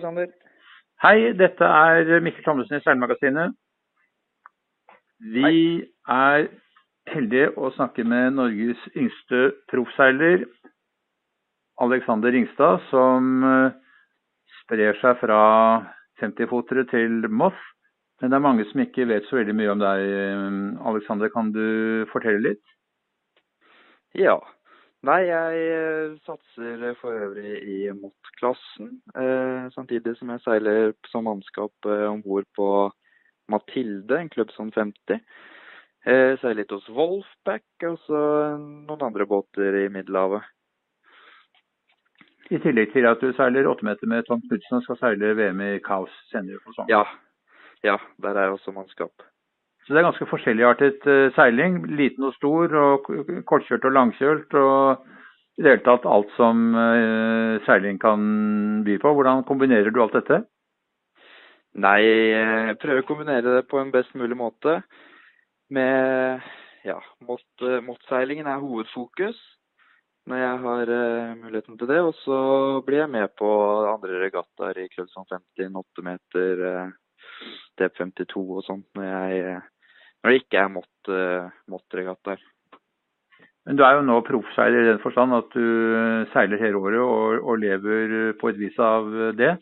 Sander. Hei, dette er Mikkel Thommessen i Seilmagasinet. Vi er heldige å snakke med Norges yngste proffseiler, Alexander Ringstad, som eh, sprer seg fra 50-fotere til Moss. Men det er mange som ikke vet så veldig mye om deg. Alexander, kan du fortelle litt? Ja. Nei, jeg eh, satser for øvrig i MOT-klassen. Eh, samtidig som jeg seiler som mannskap eh, om bord på Mathilde, en klubb som 50. Eh, seiler litt hos Wolfpack og så noen andre båter i Middelhavet. I tillegg til at du seiler åttemeter med Tom Knutsen og skal seile VM i Kaos senere på sommeren. Ja. ja, der er jeg også mannskap. Så det er ganske forskjelligartet uh, seiling. Liten og stor, og kortkjørt og langkjølt. Og i det hele tatt alt som uh, seiling kan by på. Hvordan kombinerer du alt dette? Nei, jeg prøver å kombinere det på en best mulig måte. Med ja, måttseilingen er hovedfokus når jeg har muligheten til det. Og så blir jeg med på andre regattaer i Kløvson 50, 8 meter, uh, DP52 og sånt når, jeg, når det ikke er mått, uh, måttregattaer. Men du er jo nå proffseiler i den forstand at du seiler hele året og, og lever på et vis av det.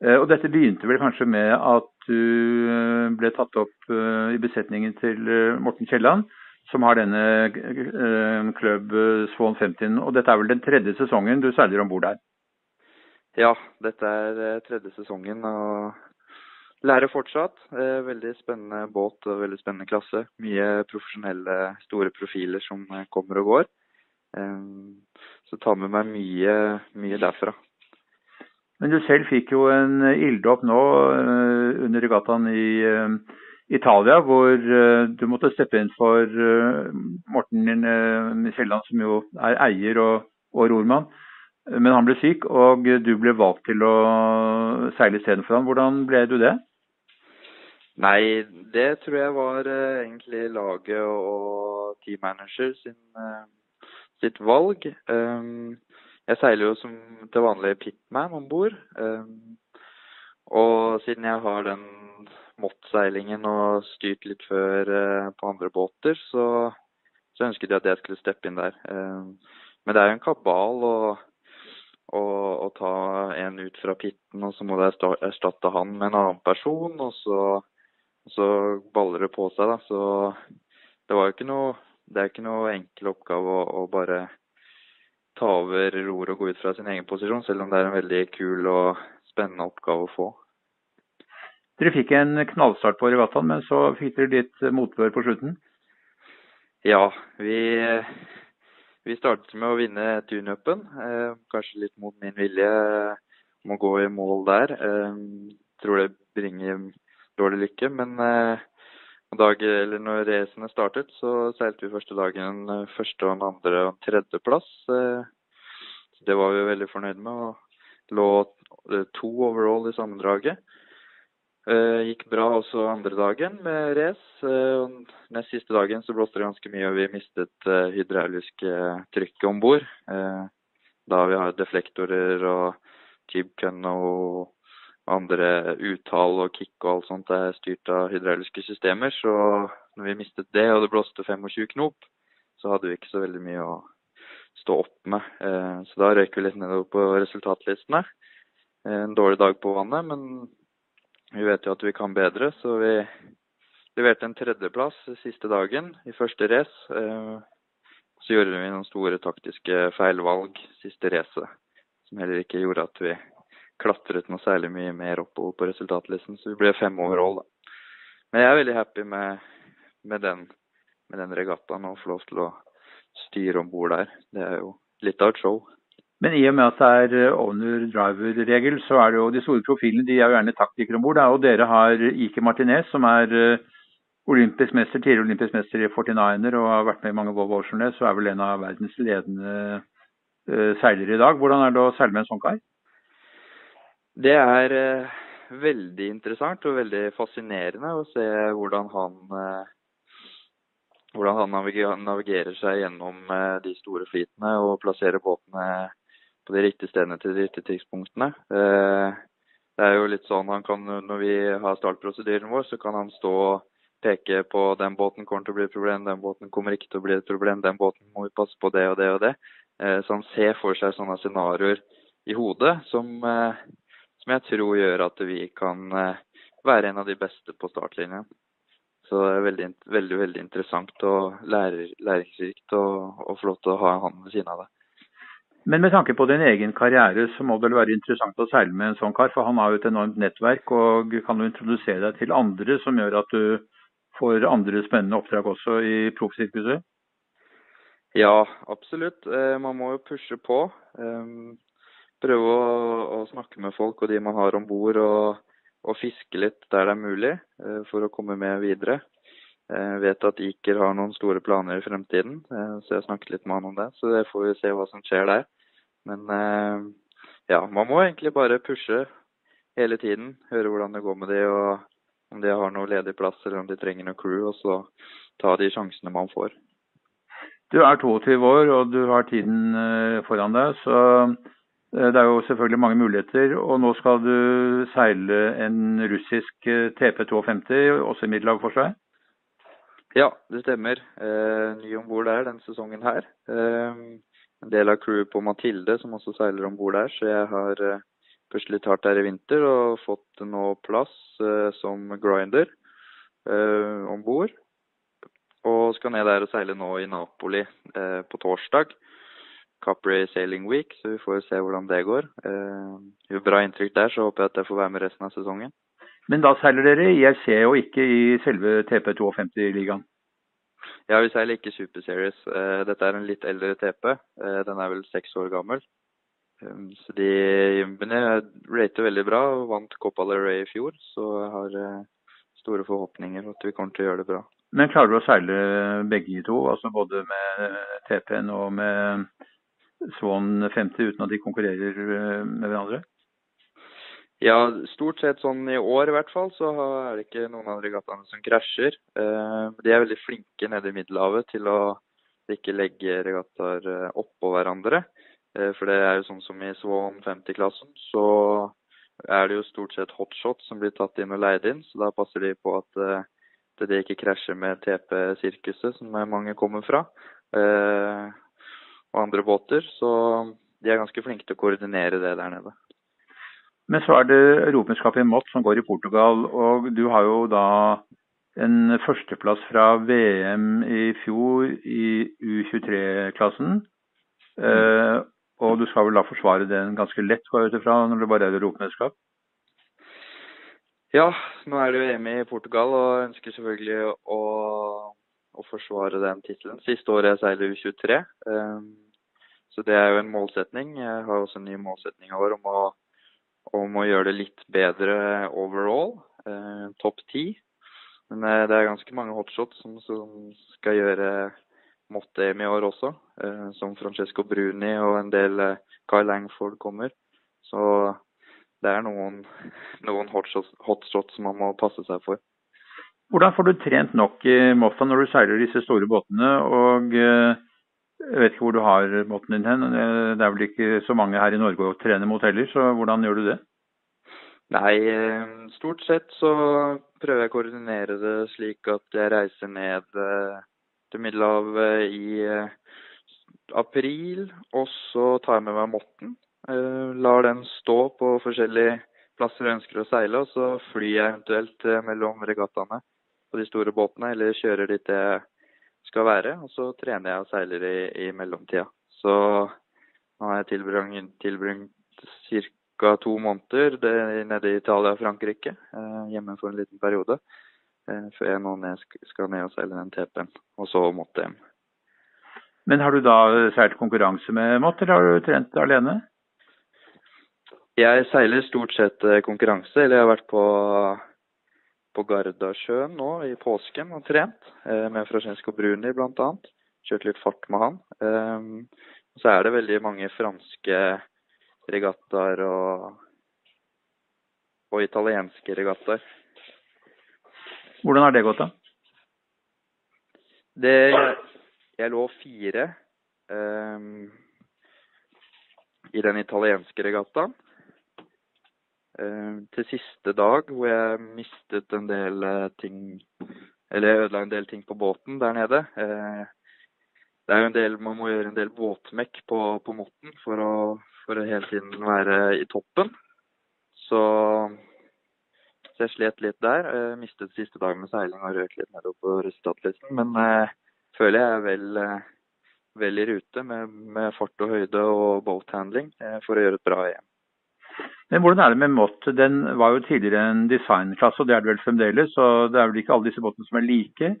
Og dette begynte vel kanskje med at du ble tatt opp i besetningen til Morten Kielland, som har denne klubb Swan 50. Og dette er vel den tredje sesongen du seiler om bord der? Ja, dette er tredje sesongen. og lærer fortsatt. Veldig spennende båt og veldig spennende klasse. Mye profesjonelle, store profiler som kommer og går. Så tar med meg mye, mye derfra. Men du selv fikk jo en ilddåp nå under regattaen i Italia, hvor du måtte steppe inn for Morten Kielland, som jo er eier og, og rormann. Men han ble syk, og du ble valgt til å seile istedenfor han. Hvordan ble du det? Nei, det tror jeg var egentlig laget og teammanager sin, sitt valg. Um, jeg seiler jo som til vanlig pitman om bord. Um, og siden jeg har den måttseilingen og styrt litt før uh, på andre båter, så, så, ønsket de at jeg skulle steppe inn der. Um, men det er jo en kabal å, å, ta en ut fra pitten, og så må du erstatte han med en annen person, og så, så baller det på seg, da. Så det var jo ikke noe Det er ikke noe enkel oppgave å, å bare ta over roret og gå ut fra sin egen posisjon, selv om det er en veldig kul og spennende oppgave å få. Dere fikk en knallstart på regattaen, men så fikk dere litt motbør på slutten? Ja, vi, vi startet med å vinne tunupen. Eh, kanskje litt mot min vilje om å gå i mål der. Eh, tror det bringer dårlig lykke, men eh, dag, når racene startet, så seilte vi første dagen første og andre og tredjeplass. Så det var vi veldig fornøyd med. og Lå to overall i sammendraget. Gikk bra også andre dagen med race. Nest siste dagen så blåste det ganske mye, og vi mistet hydraulisk trykk om bord. Da vi har deflektorer og tube og andre uttall og kick og alt sånt er styrt av hydrauliske systemer. Så når vi mistet det og det blåste 25 knop, så hadde vi ikke så veldig mye å stå opp med. Så da røyk vi litt nedover på resultatlistene. En dårlig dag på vannet, men vi vet jo at vi kan bedre, så vi leverte en tredjeplass siste dagen i første race. Så gjorde vi noen store taktiske feilvalg siste racet, som heller ikke gjorde at vi klatret noe særlig mye mer oppover på resultatlisten, så vi ble fem overall, da. Men jeg er veldig happy med, med, den, den regattaen og få lov til å styre om bord der. Det er jo litt av et show. Men i og med at det er owner-driver-regel, så er det jo de store profilene de er jo gjerne taktikere om bord. Og dere har Ike Martinez, som er olympisk mester, tidligere olympisk mester i 49er og har vært med i mange Volvo Ocean Race, og er vel en av verdens ledende uh, seilere i dag. Hvordan er det å seile med en sånn kar? Det er eh, veldig interessant og veldig fascinerende å se hvordan han, eh, hvordan han navigerer, seg gjennom eh, de store flytene og plasserer båtene på de riktige stedene til de riktige tidspunktene. Det er jo litt sånn han kan, Når vi har startprosedyren vår, så kan han stå og peke på den båten kommer til å bli et problem, den båten kommer ikke til å bli et problem, den båten må vi passe på det og det og det. Så han ser for seg sånne scenarioer i hodet som, som jeg tror gjør at vi kan eh, være en av de beste på startlinjen. Så det er veldig, veldig, veldig interessant og lærer, læringsrikt og, og flott å ha han ved siden av det. Men med tanke på din egen karriere, så må det vel være interessant å seile med en sånn kar, for han har jo et enormt nettverk og kan jo introdusere deg til andre som gjør at du får andre spennende oppdrag også i proffsirkuset? Ja, absolutt. Eh, man må jo pushe på. Eh, prøve å, å snakke med folk og de man har om bord, og, og, fiske litt der det er mulig eh, for å komme med videre. Jeg vet at Iker har noen store planer i fremtiden, så jeg snakket litt med han om det. Så det får vi se hva som skjer der. Men ja, man må egentlig bare pushe hele tiden. Høre hvordan det går med de, og om de har noe ledig plass eller om de trenger noe crew. Og så ta de sjansene man får. Du er 22 år og du har tiden foran deg, så det er jo selvfølgelig mange muligheter. Og nå skal du seile en russisk TP52, også i middelhavsforsvar? Ja, det stemmer. Eh, ny om bord der denne sesongen her. Eh, en del av crewet på Mathilde som også seiler om bord der, så jeg har eh, pushet litt hardt der i vinter og fått nå plass eh, som grinder eh, om bord. Og skal ned der og seile nå i Napoli eh, på torsdag. Capri Sailing Week, så vi får se hvordan det går. Eh, bra inntrykk der, så håper jeg at jeg får være med resten av sesongen. Men da seiler dere i IRC og ikke i selve TP52-ligaen? Ja, vi seiler ikke Super Series. Eh, dette er en litt eldre TP. Eh, den er vel seks år gammel. Um, så de jumbene rater veldig bra og vant Copa del Rey i fjor. Så jeg har eh, store forhåpninger at vi kommer til å gjøre det bra. Men klarer du å seile begge to, altså både med TP-en og med Swan 50 uten at de konkurrerer med hverandre? Ja, stort sett sånn i år i hvert fall, så er det ikke noen av regattaene som krasjer. Eh, de er veldig flinke nede i Middelhavet til å ikke legge regattaer eh, oppå hverandre. Eh, for det er jo sånn som i Swan 50-klassen, så er det jo stort sett hotshot som blir tatt inn og leid inn. Så da passer de på at det ikke krasjer med TP-sirkuset, som mange kommer fra, og andre båter. Så de er ganske flinke til å koordinere det der nede. Men så er det europamesterskapet i Mott som går i Portugal. Og du har jo da en førsteplass fra VM i fjor i U23-klassen. Mm. Eh, og du skal vel da forsvare den ganske lett, går jeg ut ifra, når det bare er europamesterskap? Ja, nå er det jo EM i Portugal og ønsker selvfølgelig å, å forsvare den tittelen. Siste året jeg seiler U23. Um, så det er jo en målsetning. Jeg har også en ny målsetning i år om å om å gjøre det litt bedre overall. Eh, Topp ti. Men eh, det er ganske mange hotshots som, som skal gjøre Mott-EM i år også. Eh, som Francesco Bruni og en del Kyle Langford kommer. Så det er noen, noen hotshots, hotshots man må passe seg for. Hvordan får du trent nok i Moffa når du seiler disse store båtene? og eh, jeg vet ikke hvor du har båten din hen. Det er vel ikke så mange her i Norge å trene mot heller, så hvordan gjør du det? Nei, eh, stort sett så prøver jeg å koordinere det slik at jeg reiser ned eh, til Middelhavet i eh, april, og så tar jeg med meg motten. Lar den stå på forskjellige plasser jeg ønsker å seile, og så flyr jeg eventuelt mellom regattaene på de store båtene, eller kjører dit jeg skal være. Og så trener jeg og seiler i, i mellomtida. Så nå har jeg tilbringt, tilbringt ca. to måneder det, nede i Italia og Frankrike. Eh, hjemme for en liten periode. Eh, før jeg nå ned, skal ned og seile den TP-en. Og så måtte hjem. Men har du da seilt konkurranse med Mott, eller har du trent alene? Jeg seiler stort sett eh, konkurranse, eller jeg har vært på på Gardasjøen nå i påsken og trent, eh, med Francesco Bruni bl.a. Kjørt litt fart med han. Eh, så er det veldig mange franske regattaer og, og italienske regattaer. Hvordan har det gått, da? Det Jeg lå fire um, i den italienske regattaen. Til siste dag, hvor jeg mistet en del ting Eller ødela en del ting på båten der nede. det er jo en del, Man må gjøre en del båtmekk på, på motten for å, for å hele tiden være i toppen. Så så jeg slet litt der. Jeg mistet siste dag med seiling og røk litt nedover på. Men jeg føler jeg er vel, vel i rute med, med, fart og høyde og boathandling for å gjøre et bra EM. Men Hvordan er det med Mott? Den var jo tidligere en designklasse, og det er det vel fremdeles. Så det er vel ikke alle disse båtene som er like.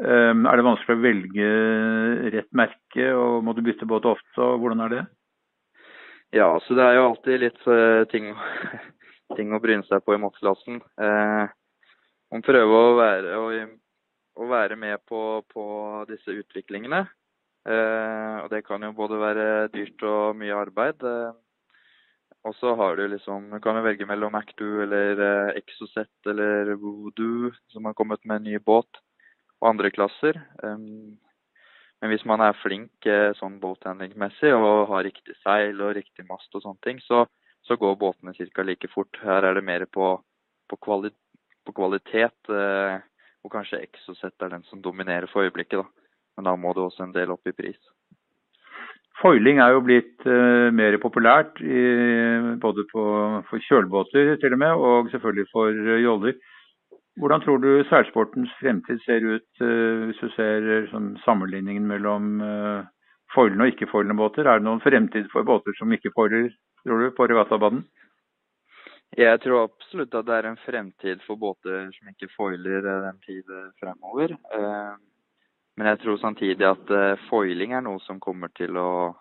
Um, er det vanskelig å velge rett merke, og må du bytte båt ofte? og Hvordan er det? Ja, så det er jo alltid litt uh, ting ting å bryne seg på i Mott-klassen. Eh, man prøver å være, å, å være med på, på, disse utviklingene. Eh, og det kan jo både være dyrt og mye arbeid. Og så har du liksom Du kan jo velge mellom Mac2 eller eh, Exocet eller Voodoo, som har kommet med en ny båt, og andre klasser. Um, men hvis man er flink eh, sånn båthandlingmessig og har riktig seil og riktig mast og sånne ting, så, så går båtene ca. like fort. Her er det mer på, på, kvali på kvalitet, eh, og kanskje Exocet er den som dominerer for øyeblikket. da. Men da må det også en del opp i pris. Foiling er jo blitt uh, mer populært, i, både på, for kjølbåter til og med, og selvfølgelig for uh, joller. Hvordan tror du seilsportens fremtid ser ut, uh, hvis du ser sånn, sammenligningen mellom uh, foilende og ikke-foilende båter? Er det noen fremtid for båter som ikke foiler tror du, på regattabanen? Jeg tror absolutt at det er en fremtid for båter som ikke foiler den tid fremover. Eh, men jeg tror samtidig at eh, foiling er noe som kommer til å,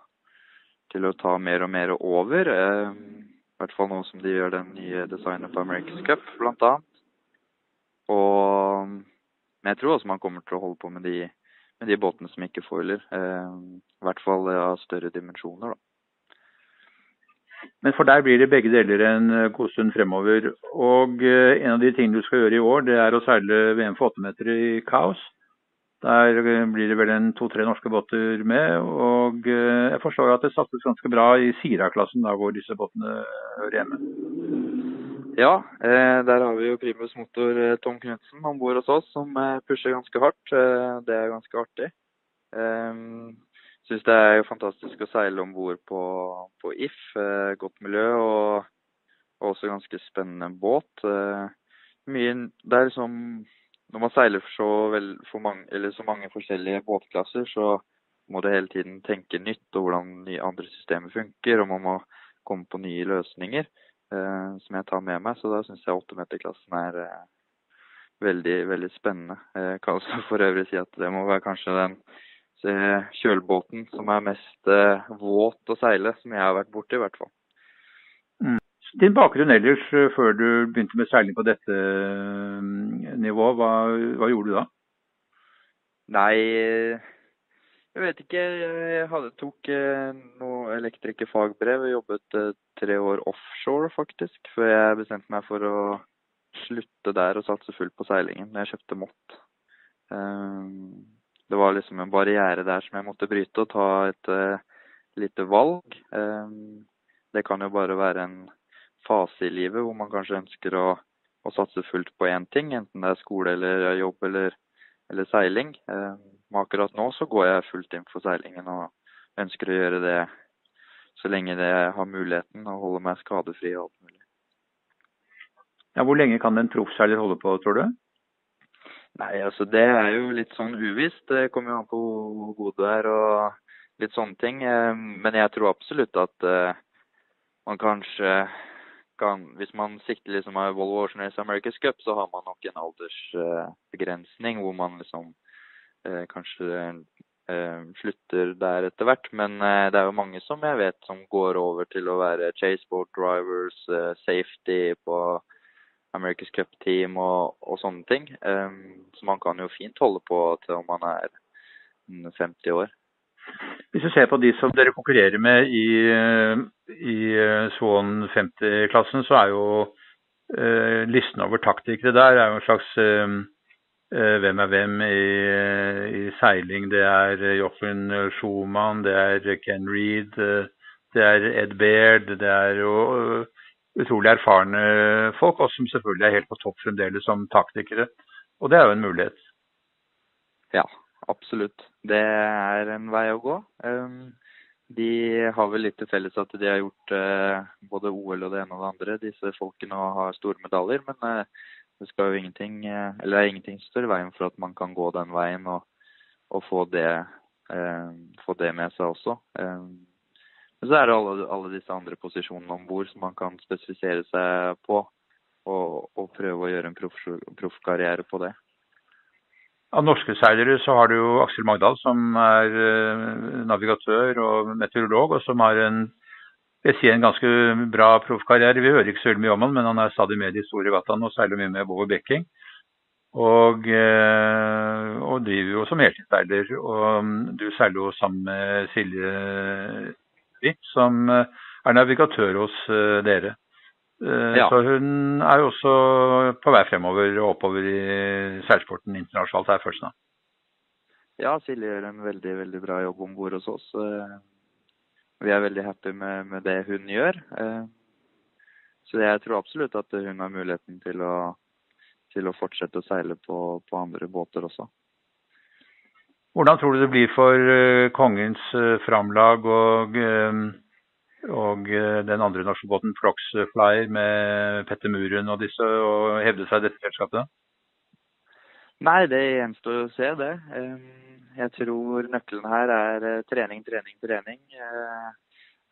til å ta mer og mer over. I hvert fall nå som de gjør den nye designet på America's Cup, bl.a. Og men jeg tror også man kommer til å holde på med de, med de båtene som ikke foiler. I hvert fall av større dimensjoner, da. Men for deg blir det begge deler en eh, god stund fremover. Og eh, en av de tingene du skal gjøre i år, det er å seile VM for 8 meter i kaos. Der eh, blir det vel en to-tre norske båter med. Og jeg forstår at det satses ganske bra i Sira-klassen, da hvor disse båtene hører hjemme. Ja, der har vi jo primus motor Tom Knutsen om bord hos oss, som pusher ganske hardt. Det er ganske artig syns det er fantastisk å seile om bord på, på, If. Eh, godt miljø og, og, også ganske spennende båt. Eh, mye, det er liksom Når man seiler så, vel, for mange, så mange forskjellige båtklasser, så må du hele tiden tenke nytt og hvordan andre systemer funker. Og man må komme på nye løsninger eh, som jeg tar med meg. Så da syns jeg åttemeterklassen er eh, veldig, veldig spennende. Jeg kan også for øvrig si at det må være kanskje den kjølbåten som er mest eh, våt å seile, som jeg har vært borti i hvert fall. Din bakgrunn ellers, eh, før du begynte med seiling på dette mm, nivået, hva, hva, gjorde du da? Nei, jeg vet ikke. Jeg hadde, tok eh, noe elektrikerfagbrev og jobbet tre år offshore, faktisk. Før jeg bestemte meg for å slutte der og satse fullt på seilingen. Jeg kjøpte Mott. Det var liksom en barriere der som jeg måtte bryte og ta et lite valg. Det kan jo bare være en fase i livet hvor man kanskje ønsker å, å satse fullt på én ting, enten det er skole eller jobb eller, eller seiling. Eh, akkurat nå så går jeg fullt inn for seilingen og ønsker å gjøre det så lenge det har muligheten og holder meg skadefri og alt mulig. Ja, hvor lenge kan en proffseiler holde på, tror du? Nei, altså det er jo litt sånn uvisst. Det kommer jo an på hvor god du er og litt sånne ting. Eh, men jeg tror absolutt at eh, man kanskje kan Hvis man sikter liksom av Volvo Ocean Race America's Cup, så har man nok en aldersbegrensning hvor man liksom eh, kanskje slutter der etter hvert. Men det er jo mange som jeg vet som går over til å være chaseboat drivers, safety på America's Cup-team og, og, sånne ting. Um, så man kan jo fint holde på til om man er 50 år. Hvis du ser på de som dere konkurrerer med i, i eh, Swan 50-klassen, så er jo eh, listen over taktikere der er jo en slags eh, hvem er hvem i, i, seiling. Det er Joffen Schumann, det er Ken Reed, det er Ed Baird, det er jo utrolig erfarne folk, og som selvfølgelig er helt på topp fremdeles som taktikere. Og det er jo en mulighet. Ja, absolutt. Det er en vei å gå. De har vel litt til felles at de har gjort uh, både OL og det ene og det andre, disse folkene, har store medaljer. Men uh, det skal jo ingenting, uh, eller det er ingenting som står i veien for at man kan gå den veien og, og få, det, få, det, med seg også. Men så er det alle, alle disse andre posisjonene om bord som man kan spesifisere seg på. Og, og prøve å gjøre en proffkarriere på det. Av norske seilere så har du jo Aksel Magdal, som er uh, navigatør og meteorolog, og som har en, jeg sier en ganske bra proffkarriere. Vi hører ikke så mye om han, men han er stadig med i de store gataene og seiler mye med Bowie Becking. Og, uh, og, driver jo som heltidsseiler. Og um, du seiler jo sammen med Silje Witt, som uh, er navigatør hos dere. Eh, ja. Så hun er jo også på vei fremover og oppover i seilsporten internasjonalt her først nå. Ja, Silje gjør en veldig veldig bra jobb om bord hos oss. Eh, vi er veldig happy med, med, det hun gjør. Eh, så jeg tror absolutt at hun har muligheten til å, til å fortsette å seile på, på, andre båter også. Hvordan tror du det blir for kongens framlag og og eh, den andre norske båten Floxflyer med Petter Muren og disse, og hevde seg i dette selskapet? Nei, det gjenstår å se, det. Jeg tror nøkkelen her er eh, trening, trening, trening. Eh,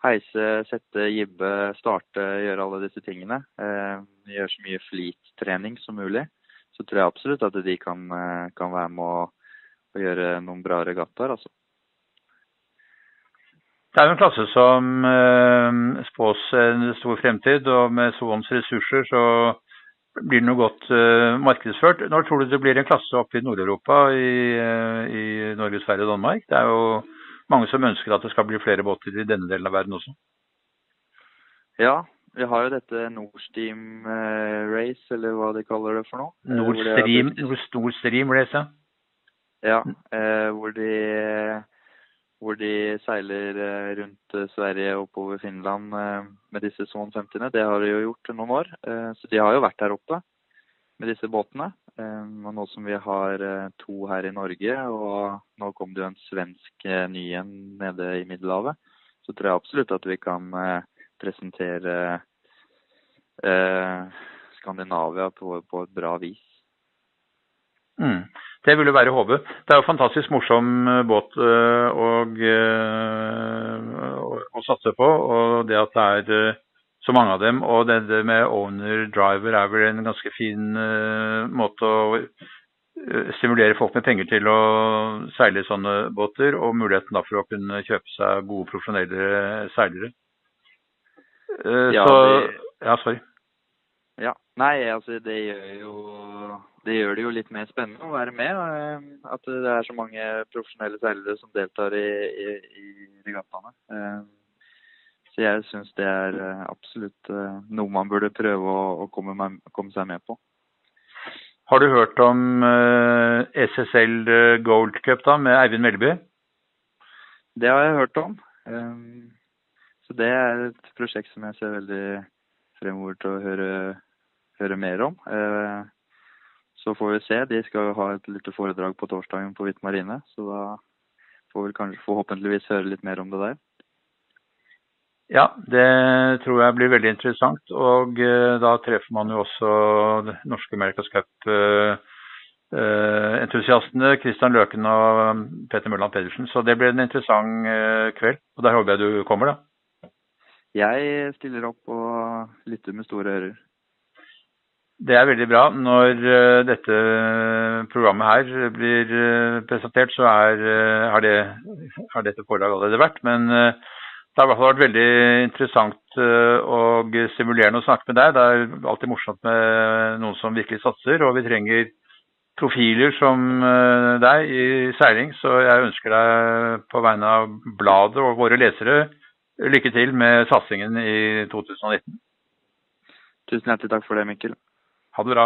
heise, sette, jibbe, starte, gjøre alle disse tingene. Gjøre så mye flittrening som mulig. Så tror jeg absolutt at de kan, kan være med å, å gjøre noen bra regattaer, altså. Det er jo en klasse som eh, spås en stor fremtid, og med Swans ressurser så blir den jo godt eh, markedsført. Når tror du det blir en klasse oppe i Nord-Europa, i, eh, i, Norge, Sverige og Danmark? Det er jo mange som ønsker at det skal bli flere båter i denne delen av verden også. Ja, vi har jo dette Nord Stream eh, Race, eller hva de kaller det for noe. Nord Stream, Race, ja. Ja, eh, hvor de hvor de seiler eh, rundt eh, Sverige og oppover Finland eh, med disse Swan 50-ene. Det har de jo gjort noen år. Så de har jo vært her oppe med disse båtene. Og nå som vi har to her i Norge, og nå kom det jo en svensk ny en nede i Middelhavet, så tror jeg absolutt at vi kan presentere Skandinavia på, på et bra vis. Mm. Det vil jo være håpet. Det er jo fantastisk morsom eh, båt eh, å, å, satse på. Og det at det er eh, så mange av dem, og det med owner-driver er vel en ganske fin måte å stimulere folk med penger til å seile sånne båter, og muligheten da for å kunne kjøpe seg gode profesjonelle seilere. Ja, så det... Ja, sorry. Ja. Nei, altså det gjør jo det gjør det jo litt mer spennende å være med. Eh, at det er så mange profesjonelle seilere som deltar i, i, i regattaene. Eh, så jeg syns det er eh, absolutt noe man burde prøve å, å komme, med, komme, seg med på. Har du hørt om SSL Gold Cup da, med Eivind Melby? Det har jeg hørt om. Så det er et prosjekt som jeg ser veldig fremover til å høre, høre mer om. Så får vi se. De skal ha et lite foredrag på torsdagen på Hvitt marine, så da får vi kanskje forhåpentligvis høre litt mer om det der. Ja, det tror jeg blir veldig interessant. Og eh, da treffer man jo også norske America's Cup-entusiastene. eh, Kristian Løken og Petter Mølland Pedersen. Så det blir en interessant eh, kveld. Og der håper jeg du kommer, da. Jeg stiller opp og lytter med store ører. Det er veldig bra. Når uh, dette programmet her blir uh, presentert, så er, uh, har, det, har, dette forlaget allerede vært. Men det har i hvert fall vært veldig interessant og stimulerende å snakke med deg. Det er alltid morsomt med noen som virkelig satser, og vi trenger profiler som deg i seiling. Så jeg ønsker deg på vegne av bladet og våre lesere lykke til med satsingen i 2019. Tusen hjertelig takk for det, Mikkel. Ha det bra.